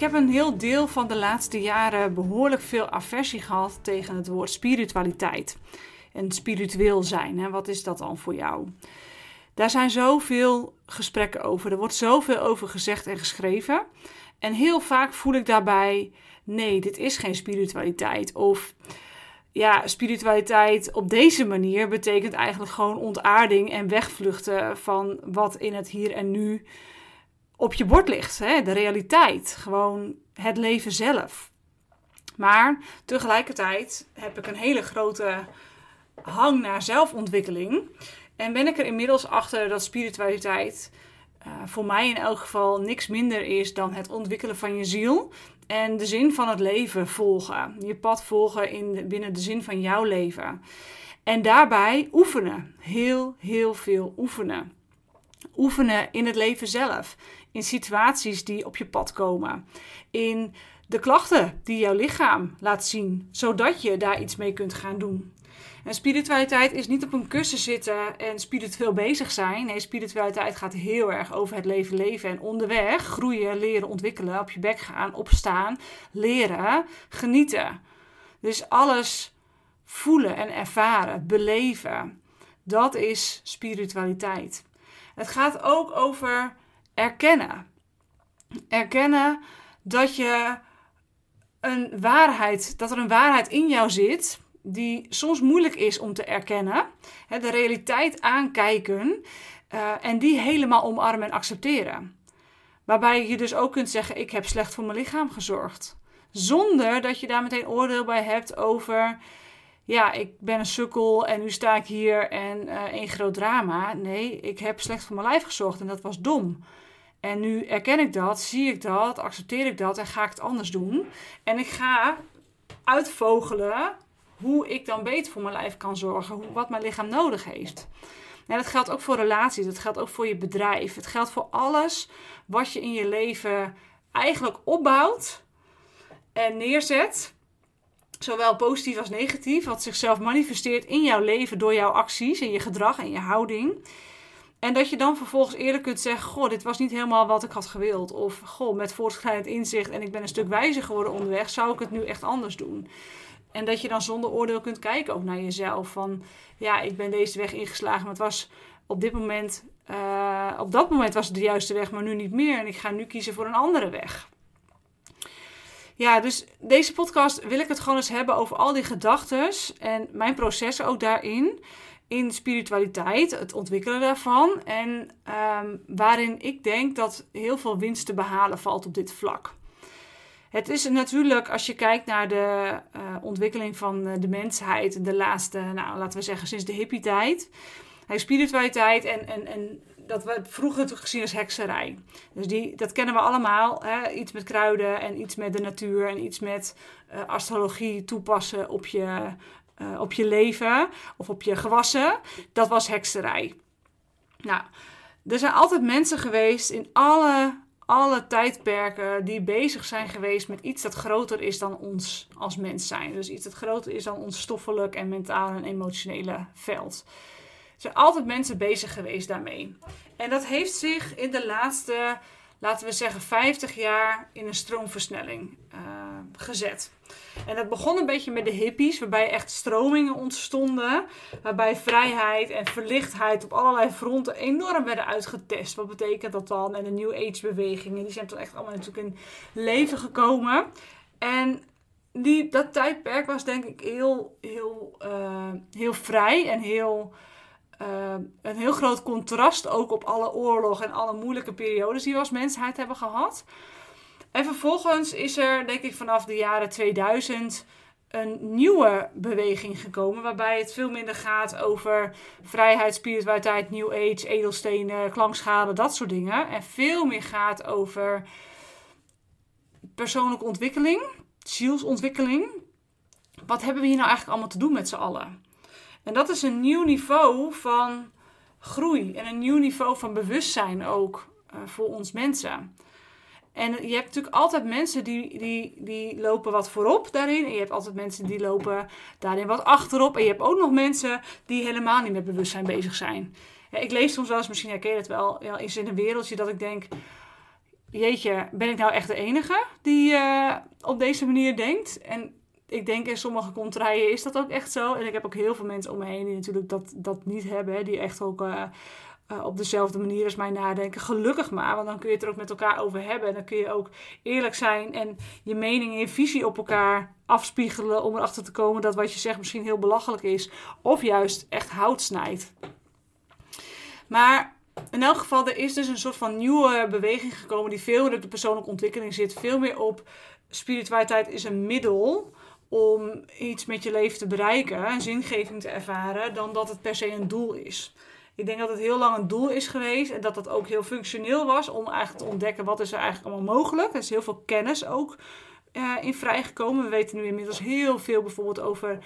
Ik heb een heel deel van de laatste jaren behoorlijk veel aversie gehad tegen het woord spiritualiteit. En spiritueel zijn, hè? wat is dat dan voor jou? Daar zijn zoveel gesprekken over. Er wordt zoveel over gezegd en geschreven. En heel vaak voel ik daarbij: nee, dit is geen spiritualiteit. Of ja, spiritualiteit op deze manier betekent eigenlijk gewoon ontaarding en wegvluchten van wat in het hier en nu op je bord ligt. Hè? De realiteit, gewoon het leven zelf. Maar tegelijkertijd heb ik een hele grote hang naar zelfontwikkeling. En ben ik er inmiddels achter dat spiritualiteit uh, voor mij in elk geval niks minder is dan het ontwikkelen van je ziel. En de zin van het leven volgen. Je pad volgen in, binnen de zin van jouw leven. En daarbij oefenen. Heel, heel veel oefenen. Oefenen in het leven zelf. In situaties die op je pad komen. In de klachten die jouw lichaam laat zien. Zodat je daar iets mee kunt gaan doen. En spiritualiteit is niet op een kussen zitten en spiritueel bezig zijn. Nee, spiritualiteit gaat heel erg over het leven leven. En onderweg groeien, leren, ontwikkelen, op je bek gaan, opstaan, leren, genieten. Dus alles voelen en ervaren, beleven. Dat is spiritualiteit. Het gaat ook over erkennen. Erkennen dat je een waarheid, dat er een waarheid in jou zit die soms moeilijk is om te erkennen. de realiteit aankijken uh, en die helemaal omarmen en accepteren. Waarbij je dus ook kunt zeggen: Ik heb slecht voor mijn lichaam gezorgd. Zonder dat je daar meteen oordeel bij hebt over. Ja, ik ben een sukkel en nu sta ik hier en uh, één groot drama. Nee, ik heb slecht voor mijn lijf gezorgd en dat was dom. En nu erken ik dat, zie ik dat, accepteer ik dat en ga ik het anders doen. En ik ga uitvogelen hoe ik dan beter voor mijn lijf kan zorgen, hoe, wat mijn lichaam nodig heeft. En dat geldt ook voor relaties, dat geldt ook voor je bedrijf. Het geldt voor alles wat je in je leven eigenlijk opbouwt en neerzet. Zowel positief als negatief, wat zichzelf manifesteert in jouw leven door jouw acties en je gedrag en je houding. En dat je dan vervolgens eerder kunt zeggen: Goh, dit was niet helemaal wat ik had gewild. Of Goh, met voortschrijdend inzicht en ik ben een stuk wijzer geworden onderweg, zou ik het nu echt anders doen. En dat je dan zonder oordeel kunt kijken ook naar jezelf. Van ja, ik ben deze weg ingeslagen, maar het was op dit moment, uh, op dat moment was het de juiste weg, maar nu niet meer. En ik ga nu kiezen voor een andere weg. Ja, dus deze podcast wil ik het gewoon eens hebben over al die gedachten en mijn processen ook daarin. In spiritualiteit, het ontwikkelen daarvan. En um, waarin ik denk dat heel veel winst te behalen valt op dit vlak. Het is natuurlijk, als je kijkt naar de uh, ontwikkeling van eh, de mensheid, de laatste, nou, laten we zeggen, sinds de hippie-tijd. Spiritualiteit en, en, en dat we vroeger gezien als hekserij. Dus die, dat kennen we allemaal. Hè? Iets met kruiden en iets met de natuur en iets met uh, astrologie toepassen op je, uh, op je leven of op je gewassen. Dat was hekserij. Nou, er zijn altijd mensen geweest in alle alle tijdperken die bezig zijn geweest met iets dat groter is dan ons als mens zijn. Dus iets dat groter is dan ons stoffelijk en mentaal en emotionele veld. Er zijn altijd mensen bezig geweest daarmee. En dat heeft zich in de laatste, laten we zeggen, 50 jaar in een stroomversnelling uh, gezet. En dat begon een beetje met de hippies, waarbij echt stromingen ontstonden. Waarbij vrijheid en verlichtheid op allerlei fronten enorm werden uitgetest. Wat betekent dat dan? En de New Age bewegingen, die zijn toen echt allemaal natuurlijk in leven gekomen. En die, dat tijdperk was denk ik heel, heel, uh, heel vrij en heel... Uh, een heel groot contrast ook op alle oorlogen en alle moeilijke periodes die we als mensheid hebben gehad. En vervolgens is er, denk ik, vanaf de jaren 2000 een nieuwe beweging gekomen. Waarbij het veel minder gaat over vrijheid, spiritualiteit, new age, edelstenen, klankschade, dat soort dingen. En veel meer gaat over persoonlijke ontwikkeling, zielsontwikkeling. Wat hebben we hier nou eigenlijk allemaal te doen met z'n allen? En dat is een nieuw niveau van groei en een nieuw niveau van bewustzijn ook uh, voor ons mensen. En je hebt natuurlijk altijd mensen die, die, die lopen wat voorop daarin. En je hebt altijd mensen die lopen daarin wat achterop. En je hebt ook nog mensen die helemaal niet met bewustzijn bezig zijn. Ik lees soms wel eens, misschien herken je het wel, is in een wereldje dat ik denk... jeetje, ben ik nou echt de enige die uh, op deze manier denkt? En ik denk in sommige contraien is dat ook echt zo. En ik heb ook heel veel mensen om me heen die natuurlijk dat, dat niet hebben. Die echt ook uh, uh, op dezelfde manier als mij nadenken. Gelukkig maar, want dan kun je het er ook met elkaar over hebben. En dan kun je ook eerlijk zijn en je mening en je visie op elkaar afspiegelen. Om erachter te komen dat wat je zegt misschien heel belachelijk is. Of juist echt hout snijdt. Maar in elk geval, er is dus een soort van nieuwe beweging gekomen die veel meer op de persoonlijke ontwikkeling zit. Veel meer op spiritualiteit is een middel om iets met je leven te bereiken, zingeving te ervaren, dan dat het per se een doel is. Ik denk dat het heel lang een doel is geweest en dat dat ook heel functioneel was om eigenlijk te ontdekken wat is er eigenlijk allemaal mogelijk. Er is heel veel kennis ook uh, in vrijgekomen. We weten nu inmiddels heel veel bijvoorbeeld over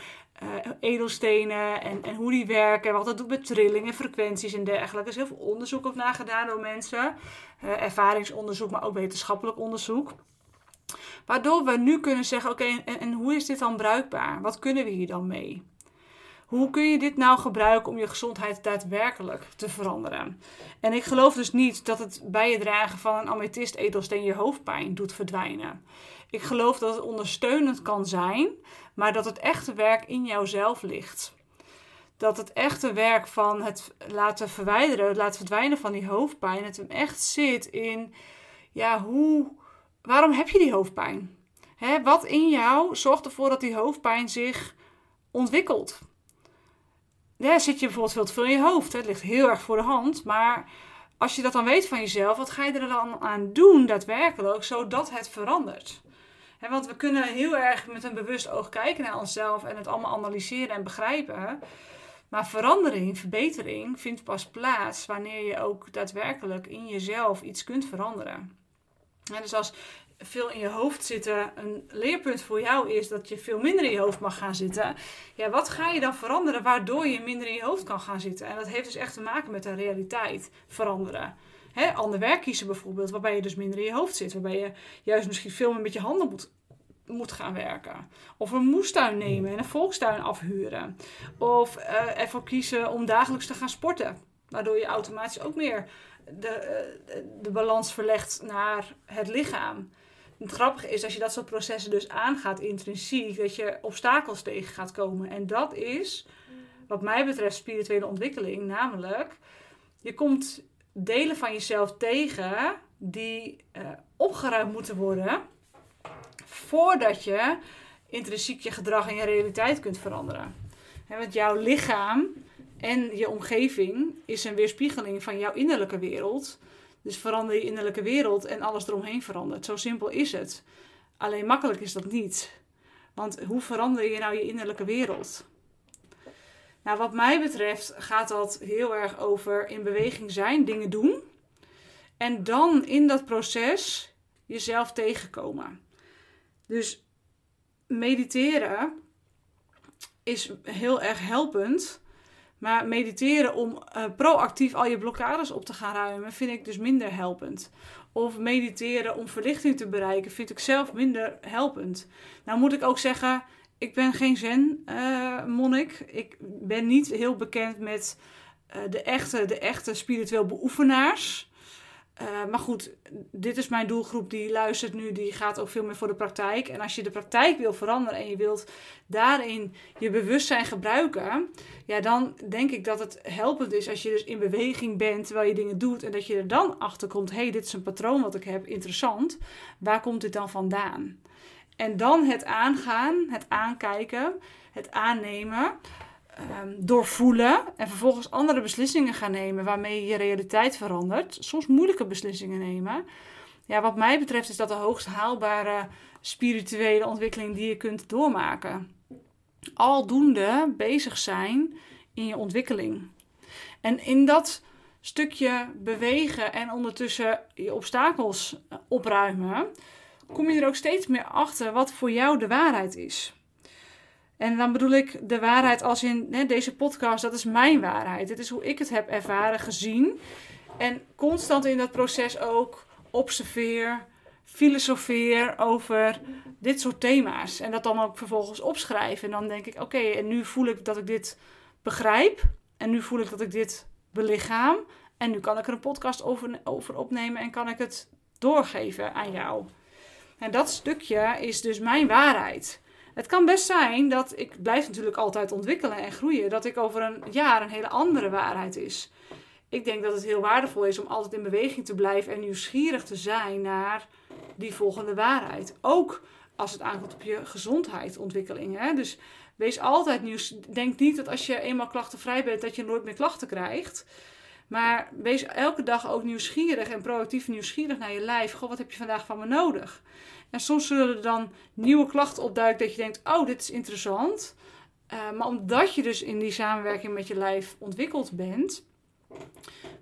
uh, edelstenen en, en hoe die werken, wat dat doet met trillingen, frequenties en dergelijke. Er is heel veel onderzoek op nagedaan door mensen. Uh, ervaringsonderzoek, maar ook wetenschappelijk onderzoek. Waardoor we nu kunnen zeggen: oké, en, hoe is dit dan bruikbaar? Wat kunnen we hier dan mee? Hoe kun je dit nou gebruiken om je gezondheid daadwerkelijk te veranderen? En ik geloof dus niet dat het bij je dragen van een amethyst edelsteen je hoofdpijn doet verdwijnen. Ik geloof dat het ondersteunend kan zijn, maar dat het echte werk in jouzelf ligt. Dat het echte werk van het laten verwijderen, het laten verdwijnen van die hoofdpijn, het hem echt zit in, ja, hoe, waarom heb je die hoofdpijn? Wat in jou zorgt ervoor dat die hoofdpijn zich ontwikkelt? Ja, zit je bijvoorbeeld veel te veel in je hoofd. Hè? Het ligt heel erg voor de hand. Maar als je dat dan weet van jezelf, wat ga je er dan aan doen daadwerkelijk, zodat het verandert? want we kunnen heel erg met een bewust oog kijken naar onszelf en het allemaal analyseren en begrijpen. Maar verandering, verbetering vindt pas plaats wanneer je ook daadwerkelijk in jezelf iets kunt veranderen. Dus als veel in je hoofd zitten een leerpunt voor jou is dat je veel minder in je hoofd mag gaan zitten. Ja, wat ga je dan veranderen waardoor je minder in je hoofd kan gaan zitten? En dat heeft dus echt te maken met de realiteit veranderen. Hè, ander werk kiezen bijvoorbeeld, waarbij je dus minder in je hoofd zit. Waarbij je juist misschien veel meer met je handen moet, moet gaan werken. Of een moestuin nemen en een volkstuin afhuren. Of uh, ervoor kiezen om dagelijks te gaan sporten. Waardoor je automatisch ook meer de, uh, de balans verlegt naar het lichaam. Het grappige is, als je dat soort processen dus aangaat intrinsiek, dat je obstakels tegen gaat komen. En dat is, wat mij betreft, spirituele ontwikkeling. Namelijk, je komt delen van jezelf tegen die uh, opgeruimd moeten worden voordat je intrinsiek je gedrag en je realiteit kunt veranderen. He, want jouw lichaam en je omgeving is een weerspiegeling van jouw innerlijke wereld. Dus verander je innerlijke wereld en alles eromheen verandert. Zo simpel is het. Alleen makkelijk is dat niet. Want hoe verander je nou je innerlijke wereld? Nou, wat mij betreft gaat dat heel erg over in beweging zijn, dingen doen. En dan in dat proces jezelf tegenkomen. Dus mediteren is heel erg helpend. Maar mediteren om uh, proactief al je blokkades op te gaan ruimen, vind ik dus minder helpend. Of mediteren om verlichting te bereiken, vind ik zelf minder helpend. Nou moet ik ook zeggen, ik ben geen zen-monnik. Uh, ik ben niet heel bekend met uh, de, echte, de echte spiritueel beoefenaars. Uh, maar goed, dit is mijn doelgroep die luistert nu, die gaat ook veel meer voor de praktijk. En als je de praktijk wil veranderen en je wilt daarin je bewustzijn gebruiken, ja, dan denk ik dat het helpend is als je dus in beweging bent terwijl je dingen doet en dat je er dan achter komt: hé, hey, dit is een patroon wat ik heb, interessant. Waar komt dit dan vandaan? En dan het aangaan, het aankijken, het aannemen um, doorvoelen en vervolgens andere beslissingen gaan nemen waarmee je je realiteit verandert. Soms moeilijke beslissingen nemen. Ja, wat mij betreft is dat de hoogst haalbare spirituele ontwikkeling die je kunt doormaken. Aldoende bezig zijn in je ontwikkeling. En in dat stukje bewegen en ondertussen je obstakels opruimen, kom je er ook steeds meer achter wat voor jou de waarheid is. En dan bedoel ik de waarheid als in hè, deze podcast, dat is mijn waarheid. Dit is hoe ik het heb ervaren, gezien. En constant in dat proces ook observeer, filosofeer over dit soort thema's. En dat dan ook vervolgens opschrijf. En dan denk ik, oké, en nu voel ik dat ik dit begrijp. En nu voel ik dat ik dit belichaam. En nu kan ik er een podcast over, over opnemen en kan ik het doorgeven aan jou. En dat stukje is dus mijn waarheid. Het kan best zijn dat ik blijf natuurlijk altijd ontwikkelen en groeien, dat ik over een jaar een hele andere waarheid is. Ik denk dat het heel waardevol is om altijd in beweging te blijven en nieuwsgierig te zijn naar die volgende waarheid. Ook als het aankomt op je gezondheidsontwikkeling. Hè? Dus wees altijd nieuws. Denk niet dat als je eenmaal klachtenvrij bent, dat je nooit meer klachten krijgt. Maar wees elke dag ook nieuwsgierig en proactief nieuwsgierig naar je lijf. Goh, wat heb je vandaag van me nodig? En soms zullen er dan nieuwe klachten opduiken dat je denkt, oh, dit is interessant. Uh, maar omdat je dus in die samenwerking met je lijf ontwikkeld bent,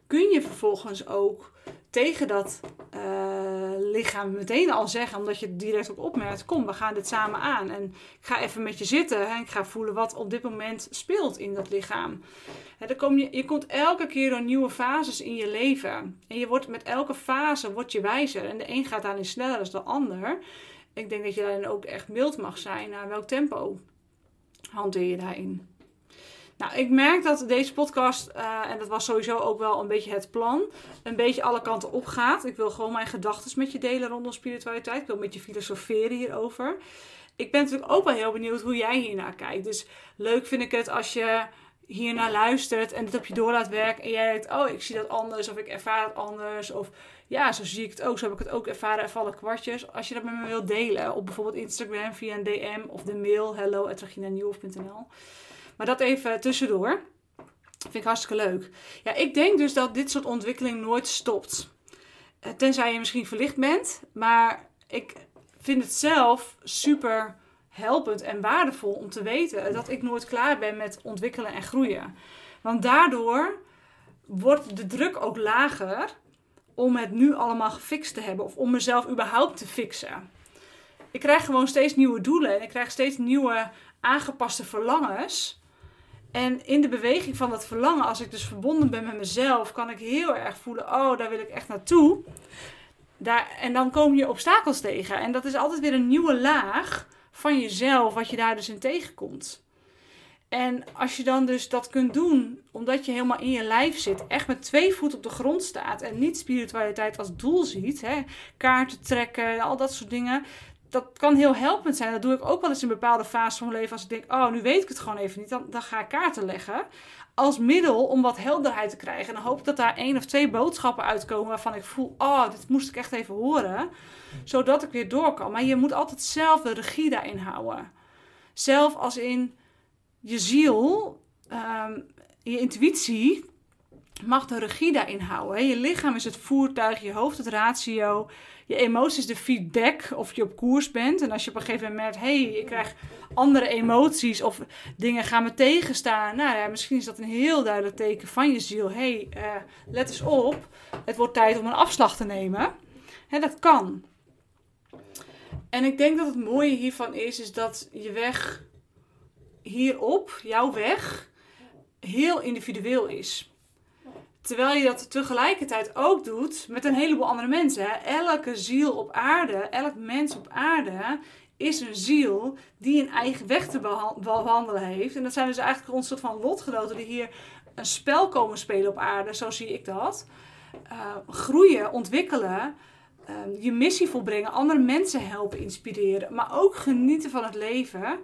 kun je vervolgens ook tegen dat uh, lichaam meteen al zeggen, omdat je direct ook opmerkt: kom, we gaan dit samen aan. En ik ga even met je zitten en ik ga voelen wat op dit moment speelt in dat lichaam. Hè, dan kom je, je komt elke keer door nieuwe fases in je leven. En je wordt met elke fase word je wijzer. En de een gaat daarin sneller dan de ander. Ik denk dat je daarin ook echt mild mag zijn naar welk tempo hanteer je daarin. Nou, ik merk dat deze podcast, uh, en dat was sowieso ook wel een beetje het plan, een beetje alle kanten op gaat. Ik wil gewoon mijn gedachten met je delen rondom spiritualiteit. Ik wil met je filosoferen hierover. Ik ben natuurlijk ook wel heel benieuwd hoe jij hiernaar kijkt. Dus leuk vind ik het als je hiernaar luistert en het op je door laat werken. En jij denkt, oh, ik zie dat anders of ik ervaar het anders. Of ja, zo zie ik het ook, zo heb ik het ook ervaren en vallen kwartjes. Als je dat met me wilt delen op bijvoorbeeld Instagram via een DM of de mail hello.reginanieuwhof.nl. Maar dat even tussendoor. Vind ik hartstikke leuk. Ja, ik denk dus dat dit soort ontwikkeling nooit stopt. Eh, tenzij je misschien verlicht bent. Maar ik vind het zelf super helpend en waardevol om te weten dat ik nooit klaar ben met ontwikkelen en groeien. Want daardoor wordt de druk ook lager om het nu allemaal gefixt te hebben of om mezelf überhaupt te fixen. Ik krijg gewoon steeds nieuwe doelen en ik krijg steeds nieuwe aangepaste verlangens. En in de beweging van dat verlangen, als ik dus verbonden ben met mezelf, kan ik heel erg voelen: oh, daar wil ik echt naartoe. Daar, en dan kom je obstakels tegen. En dat is altijd weer een nieuwe laag van jezelf, wat je daar dus in tegenkomt. En als je dan dus dat kunt doen, omdat je helemaal in je lijf zit, echt met twee voeten op de grond staat en niet spiritualiteit als doel ziet, hè, kaarten trekken, al dat soort dingen, dat kan heel helpend zijn. Dat doe ik ook wel eens in bepaalde fases van mijn leven. Als ik denk, oh, nu weet ik het gewoon even niet. Dan, dan ga ik kaarten leggen. Als middel om wat helderheid te krijgen. En dan hoop ik dat daar één of twee boodschappen uitkomen waarvan ik voel, oh, dit moest ik echt even horen. Zodat ik weer door kan. Maar je moet altijd zelf de regie daarin houden. Zelf als in je ziel, ehm, je intuïtie mag de regie daarin houden. Je lichaam is het voertuig, je hoofd het ratio je emoties de feedback of je op koers bent. En als je op een gegeven moment merkt, hé, hey, ik krijg andere emoties of dingen gaan me tegenstaan. Nou ja, misschien is dat een heel duidelijk teken van je ziel. Hé, hey, uh, let eens op, het wordt tijd om een afslag te nemen. Hè, dat kan. En ik denk dat het mooie hiervan is, is dat je weg hierop, jouw weg, heel individueel is. Terwijl je dat tegelijkertijd ook doet met een heleboel andere mensen. Elke ziel op aarde, elk mens op aarde is een ziel die een eigen weg te bewandelen heeft. En dat zijn dus eigenlijk een soort van lotgenoten die hier een spel komen spelen op aarde. Zo zie ik dat. Uh, groeien, ontwikkelen, uh, je missie volbrengen, andere mensen helpen inspireren, maar ook genieten van het leven.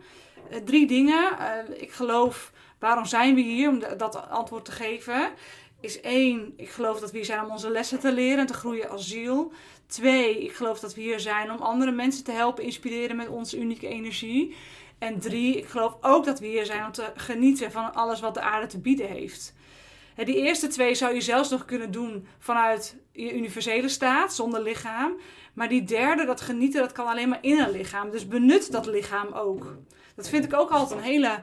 Uh, drie dingen. ik geloof, waarom zijn we hier? Om dat antwoord te geven is één, ik geloof dat we hier zijn om onze lessen te leren en te groeien als ziel. Twee, ik geloof dat we hier zijn om andere mensen te helpen inspireren met onze unieke energie. En drie, ik geloof ook dat we hier zijn om te genieten van alles wat de aarde te bieden heeft. Die eerste twee zou je zelfs nog kunnen doen vanuit je universele staat, zonder lichaam. Maar die derde, dat genieten, dat kan alleen maar in een lichaam. Dus benut dat lichaam ook. Dat vind ik ook altijd een hele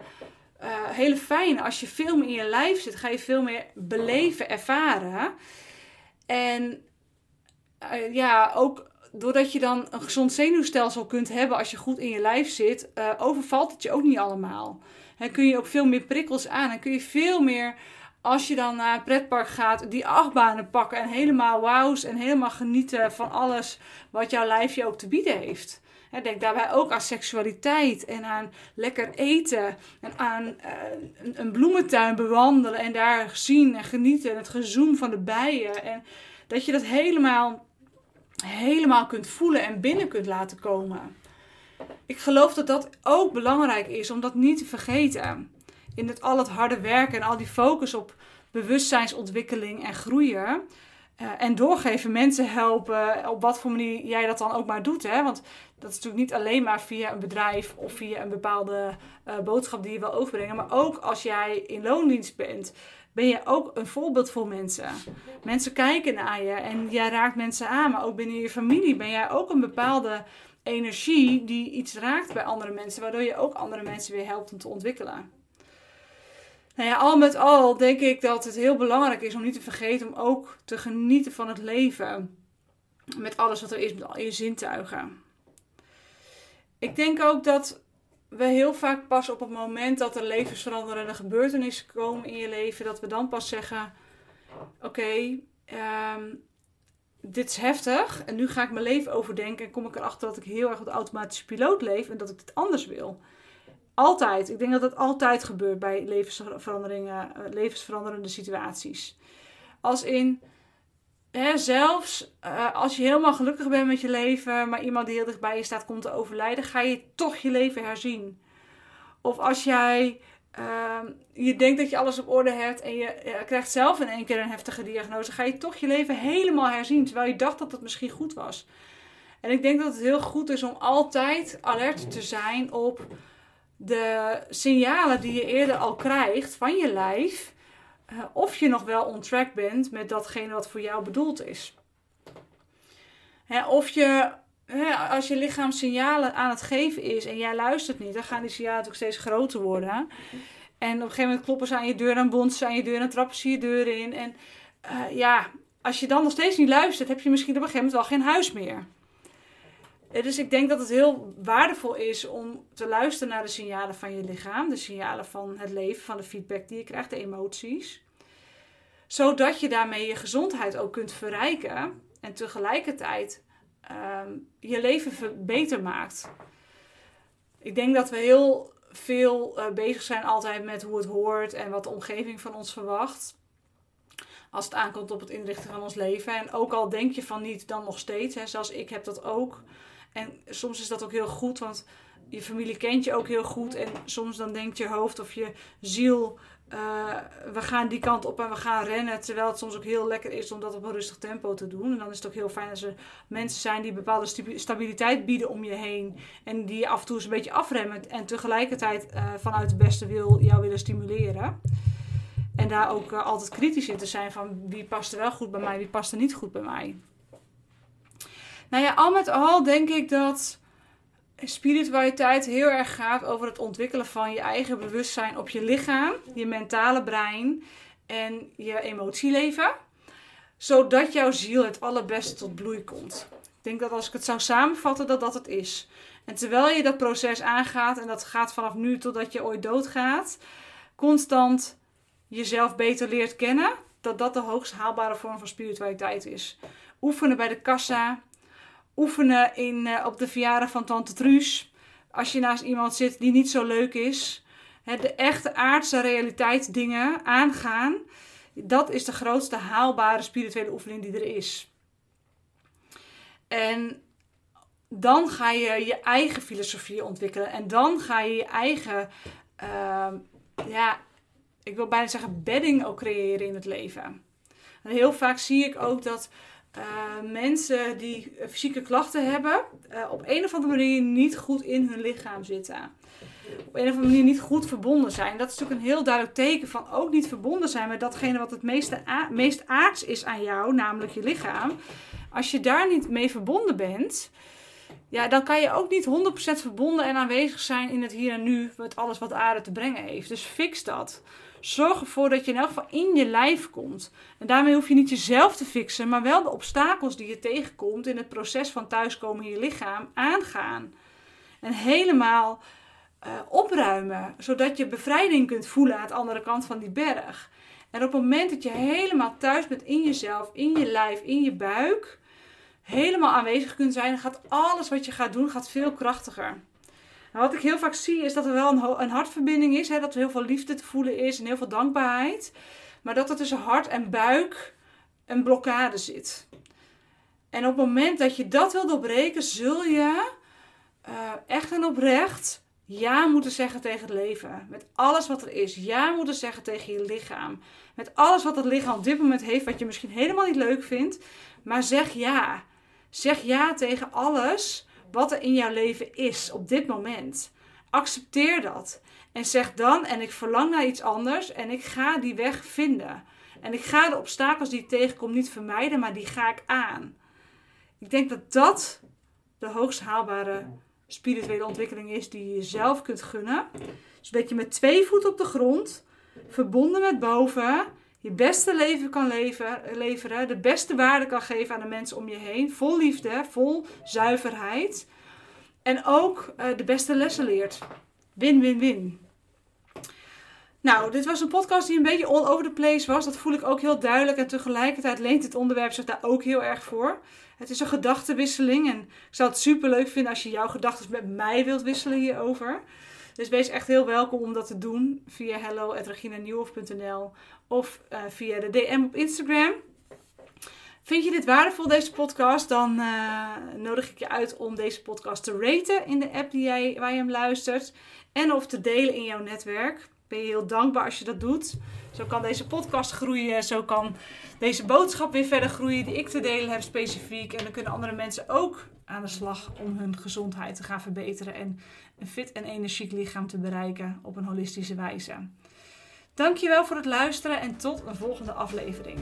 uh, hele fijn. Als je veel meer in je lijf zit, ga je veel meer beleven, ervaren. En uh, ja, ook doordat je dan een gezond zenuwstelsel kunt hebben als je goed in je lijf zit, uh, overvalt het je ook niet allemaal. En kun je ook veel meer prikkels aan. En kun je veel meer, als je dan naar een pretpark gaat, die achtbanen pakken en helemaal wauws en helemaal genieten van alles wat jouw lijfje ook te bieden heeft. Denk daarbij ook aan seksualiteit en aan lekker eten en aan uh, een, bloementuin bewandelen en daar zien en genieten en het gezoem van de bijen. En dat je dat helemaal helemaal kunt voelen en binnen kunt laten komen. Ik geloof dat dat ook belangrijk is om dat niet te vergeten. In het, al het harde werken en al die focus op bewustzijnsontwikkeling en groeien. Uh, en doorgeven, mensen helpen, op wat voor manier jij dat dan ook maar doet. Hè? Want dat is natuurlijk niet alleen maar via een bedrijf of via een bepaalde uh, boodschap die je wil overbrengen. Maar ook als jij in loondienst bent, ben je ook een voorbeeld voor mensen. Mensen kijken naar je en jij raakt mensen aan. Maar ook binnen je familie ben jij ook een bepaalde energie die iets raakt bij andere mensen. Waardoor je ook andere mensen weer helpt om te ontwikkelen. Nou ja, al met al denk ik dat het heel belangrijk is om niet te vergeten om ook te genieten van het leven. Met alles wat er is, met al je zintuigen. Ik denk ook dat we heel vaak pas op het moment dat er levensveranderende gebeurtenissen komen in je leven, dat we dan pas zeggen: Oké, ehm, dit is heftig en nu ga ik mijn leven overdenken en kom ik erachter dat ik heel erg op de automatische piloot leef en dat ik het anders wil. Altijd. Ik denk dat dat altijd gebeurt bij levensveranderingen, eh, levensveranderende situaties. Als in, hè, zelfs uh, als je helemaal gelukkig bent met je leven, maar iemand die heel dichtbij je staat komt te overlijden, ga je toch je leven herzien. Of als jij uh, je denkt dat je alles op orde hebt en je, je krijgt zelf in één keer een heftige diagnose, ga je toch je leven helemaal herzien, terwijl je dacht dat het misschien goed was. En ik denk dat het heel goed is om altijd alert te zijn op de signalen die je eerder al krijgt van je lijf, uh, of je nog wel on track bent met datgene wat voor jou bedoeld is. Hè, of je, hè, als je lichaam signalen aan het geven is en jij luistert niet, dan gaan die signalen natuurlijk steeds groter worden. En op een gegeven moment kloppen ze aan je deur, en bonzen ze aan je deur en trappen ze je deur in. En uh, ja, als je dan nog steeds niet luistert, heb je misschien op een gegeven moment wel geen huis meer. Dus ik denk dat het heel waardevol is om te luisteren naar de signalen van je lichaam, de signalen van het leven, van de feedback die je krijgt, de emoties. Zodat je daarmee je gezondheid ook kunt verrijken en tegelijkertijd um, je leven beter maakt. Ik denk dat we heel veel uh, bezig zijn altijd met hoe het hoort en wat de omgeving van ons verwacht. Als het aankomt op het inrichten van ons leven. En ook al denk je van niet, dan nog steeds. Hè, zoals ik heb dat ook. En soms is dat ook heel goed, want je familie kent je ook heel goed. En soms dan denkt je hoofd of je ziel, uh, we gaan die kant op en we gaan rennen. Terwijl het soms ook heel lekker is om dat op een rustig tempo te doen. En dan is het ook heel fijn als er mensen zijn die bepaalde stabiliteit bieden om je heen. En die je af en toe eens een beetje afremmen. En tegelijkertijd uh, vanuit de beste wil jou willen stimuleren. En daar ook uh, altijd kritisch in te zijn van wie past er wel goed bij mij, wie past er niet goed bij mij. Nou ja, al met al denk ik dat spiritualiteit heel erg gaat over het ontwikkelen van je eigen bewustzijn op je lichaam, je mentale brein en je emotieleven. Zodat jouw ziel het allerbeste tot bloei komt. Ik denk dat als ik het zou samenvatten, dat dat het is. En terwijl je dat proces aangaat, en dat gaat vanaf nu totdat je ooit doodgaat, constant jezelf beter leert kennen, dat dat de hoogst haalbare vorm van spiritualiteit is. Oefenen bij de kassa, oefenen in, uh, op de verjaardag van Tante Truus. Als je naast iemand zit die niet zo leuk is. Hè, de echte aardse realiteit dingen aangaan. Dat is de grootste haalbare spirituele oefening die er is. En dan ga je je eigen filosofie ontwikkelen. En dan ga je je eigen, uh, ja, ik wil bijna zeggen, bedding ook creëren in het leven. En heel vaak zie ik ook dat uh, mensen die fysieke klachten hebben, uh, op een of andere manier niet goed in hun lichaam zitten. Op een of andere manier niet goed verbonden zijn. Dat is natuurlijk een heel duidelijk teken van ook niet verbonden zijn met datgene wat het meeste meest aards is aan jou, namelijk je lichaam. Als je daar niet mee verbonden bent, ja, dan kan je ook niet 100% verbonden en aanwezig zijn in het hier en nu met alles wat aarde te brengen heeft. Dus fix dat. Zorg ervoor dat je in elk geval in je lijf komt. En daarmee hoef je niet jezelf te fixen, maar wel de obstakels die je tegenkomt in het proces van thuiskomen in je lichaam aangaan. En helemaal uh, opruimen, zodat je bevrijding kunt voelen aan de andere kant van die berg. En op het moment dat je helemaal thuis bent in jezelf, in je lijf, in je buik, helemaal aanwezig kunt zijn, gaat alles wat je gaat doen gaat veel krachtiger. Wat ik heel vaak zie is dat er wel een, een hartverbinding is. Hè, dat er heel veel liefde te voelen is en heel veel dankbaarheid. Maar dat er tussen hart en buik een blokkade zit. En op het moment dat je dat wil doorbreken, zul je uh, echt en oprecht ja moeten zeggen tegen het leven. Met alles wat er is. Ja moeten zeggen tegen je lichaam. Met alles wat het lichaam op dit moment heeft, wat je misschien helemaal niet leuk vindt. Maar zeg ja. Zeg ja tegen alles wat er in jouw leven is op dit moment. Accepteer dat. En zeg dan, en ik verlang naar iets anders en ik ga die weg vinden. En ik ga de obstakels die ik tegenkom niet vermijden, maar die ga ik aan. Ik denk dat dat de hoogst haalbare spirituele ontwikkeling is die je jezelf kunt gunnen. Zodat je met twee voeten op de grond, verbonden met boven, je beste leven kan leven, leveren, de beste waarde kan geven aan de mensen om je heen, vol liefde, vol zuiverheid. En ook uh, de beste lessen leert. Win, win, win. Nou, dit was een podcast die een beetje all over the place was. Dat voel ik ook heel duidelijk. En tegelijkertijd leent dit onderwerp zich daar ook heel erg voor. Het is een gedachtenwisseling. En ik zou het super leuk vinden als je jouw gedachten met mij wilt wisselen hierover. Dus wees echt heel welkom om dat te doen via hello.reginanieuwhof.nl of uh, via de DM op Instagram. Vind je dit waardevol, deze podcast? Dan uh, nodig ik je uit om deze podcast te raten in de app die jij, waar je hem luistert. En of te delen in jouw netwerk. Ben je heel dankbaar als je dat doet. Zo kan deze podcast groeien. Zo kan deze boodschap weer verder groeien die ik te delen heb specifiek. En dan kunnen andere mensen ook aan de slag om hun gezondheid te gaan verbeteren. En een fit en energiek lichaam te bereiken op een holistische wijze. Dankjewel voor het luisteren en tot een volgende aflevering.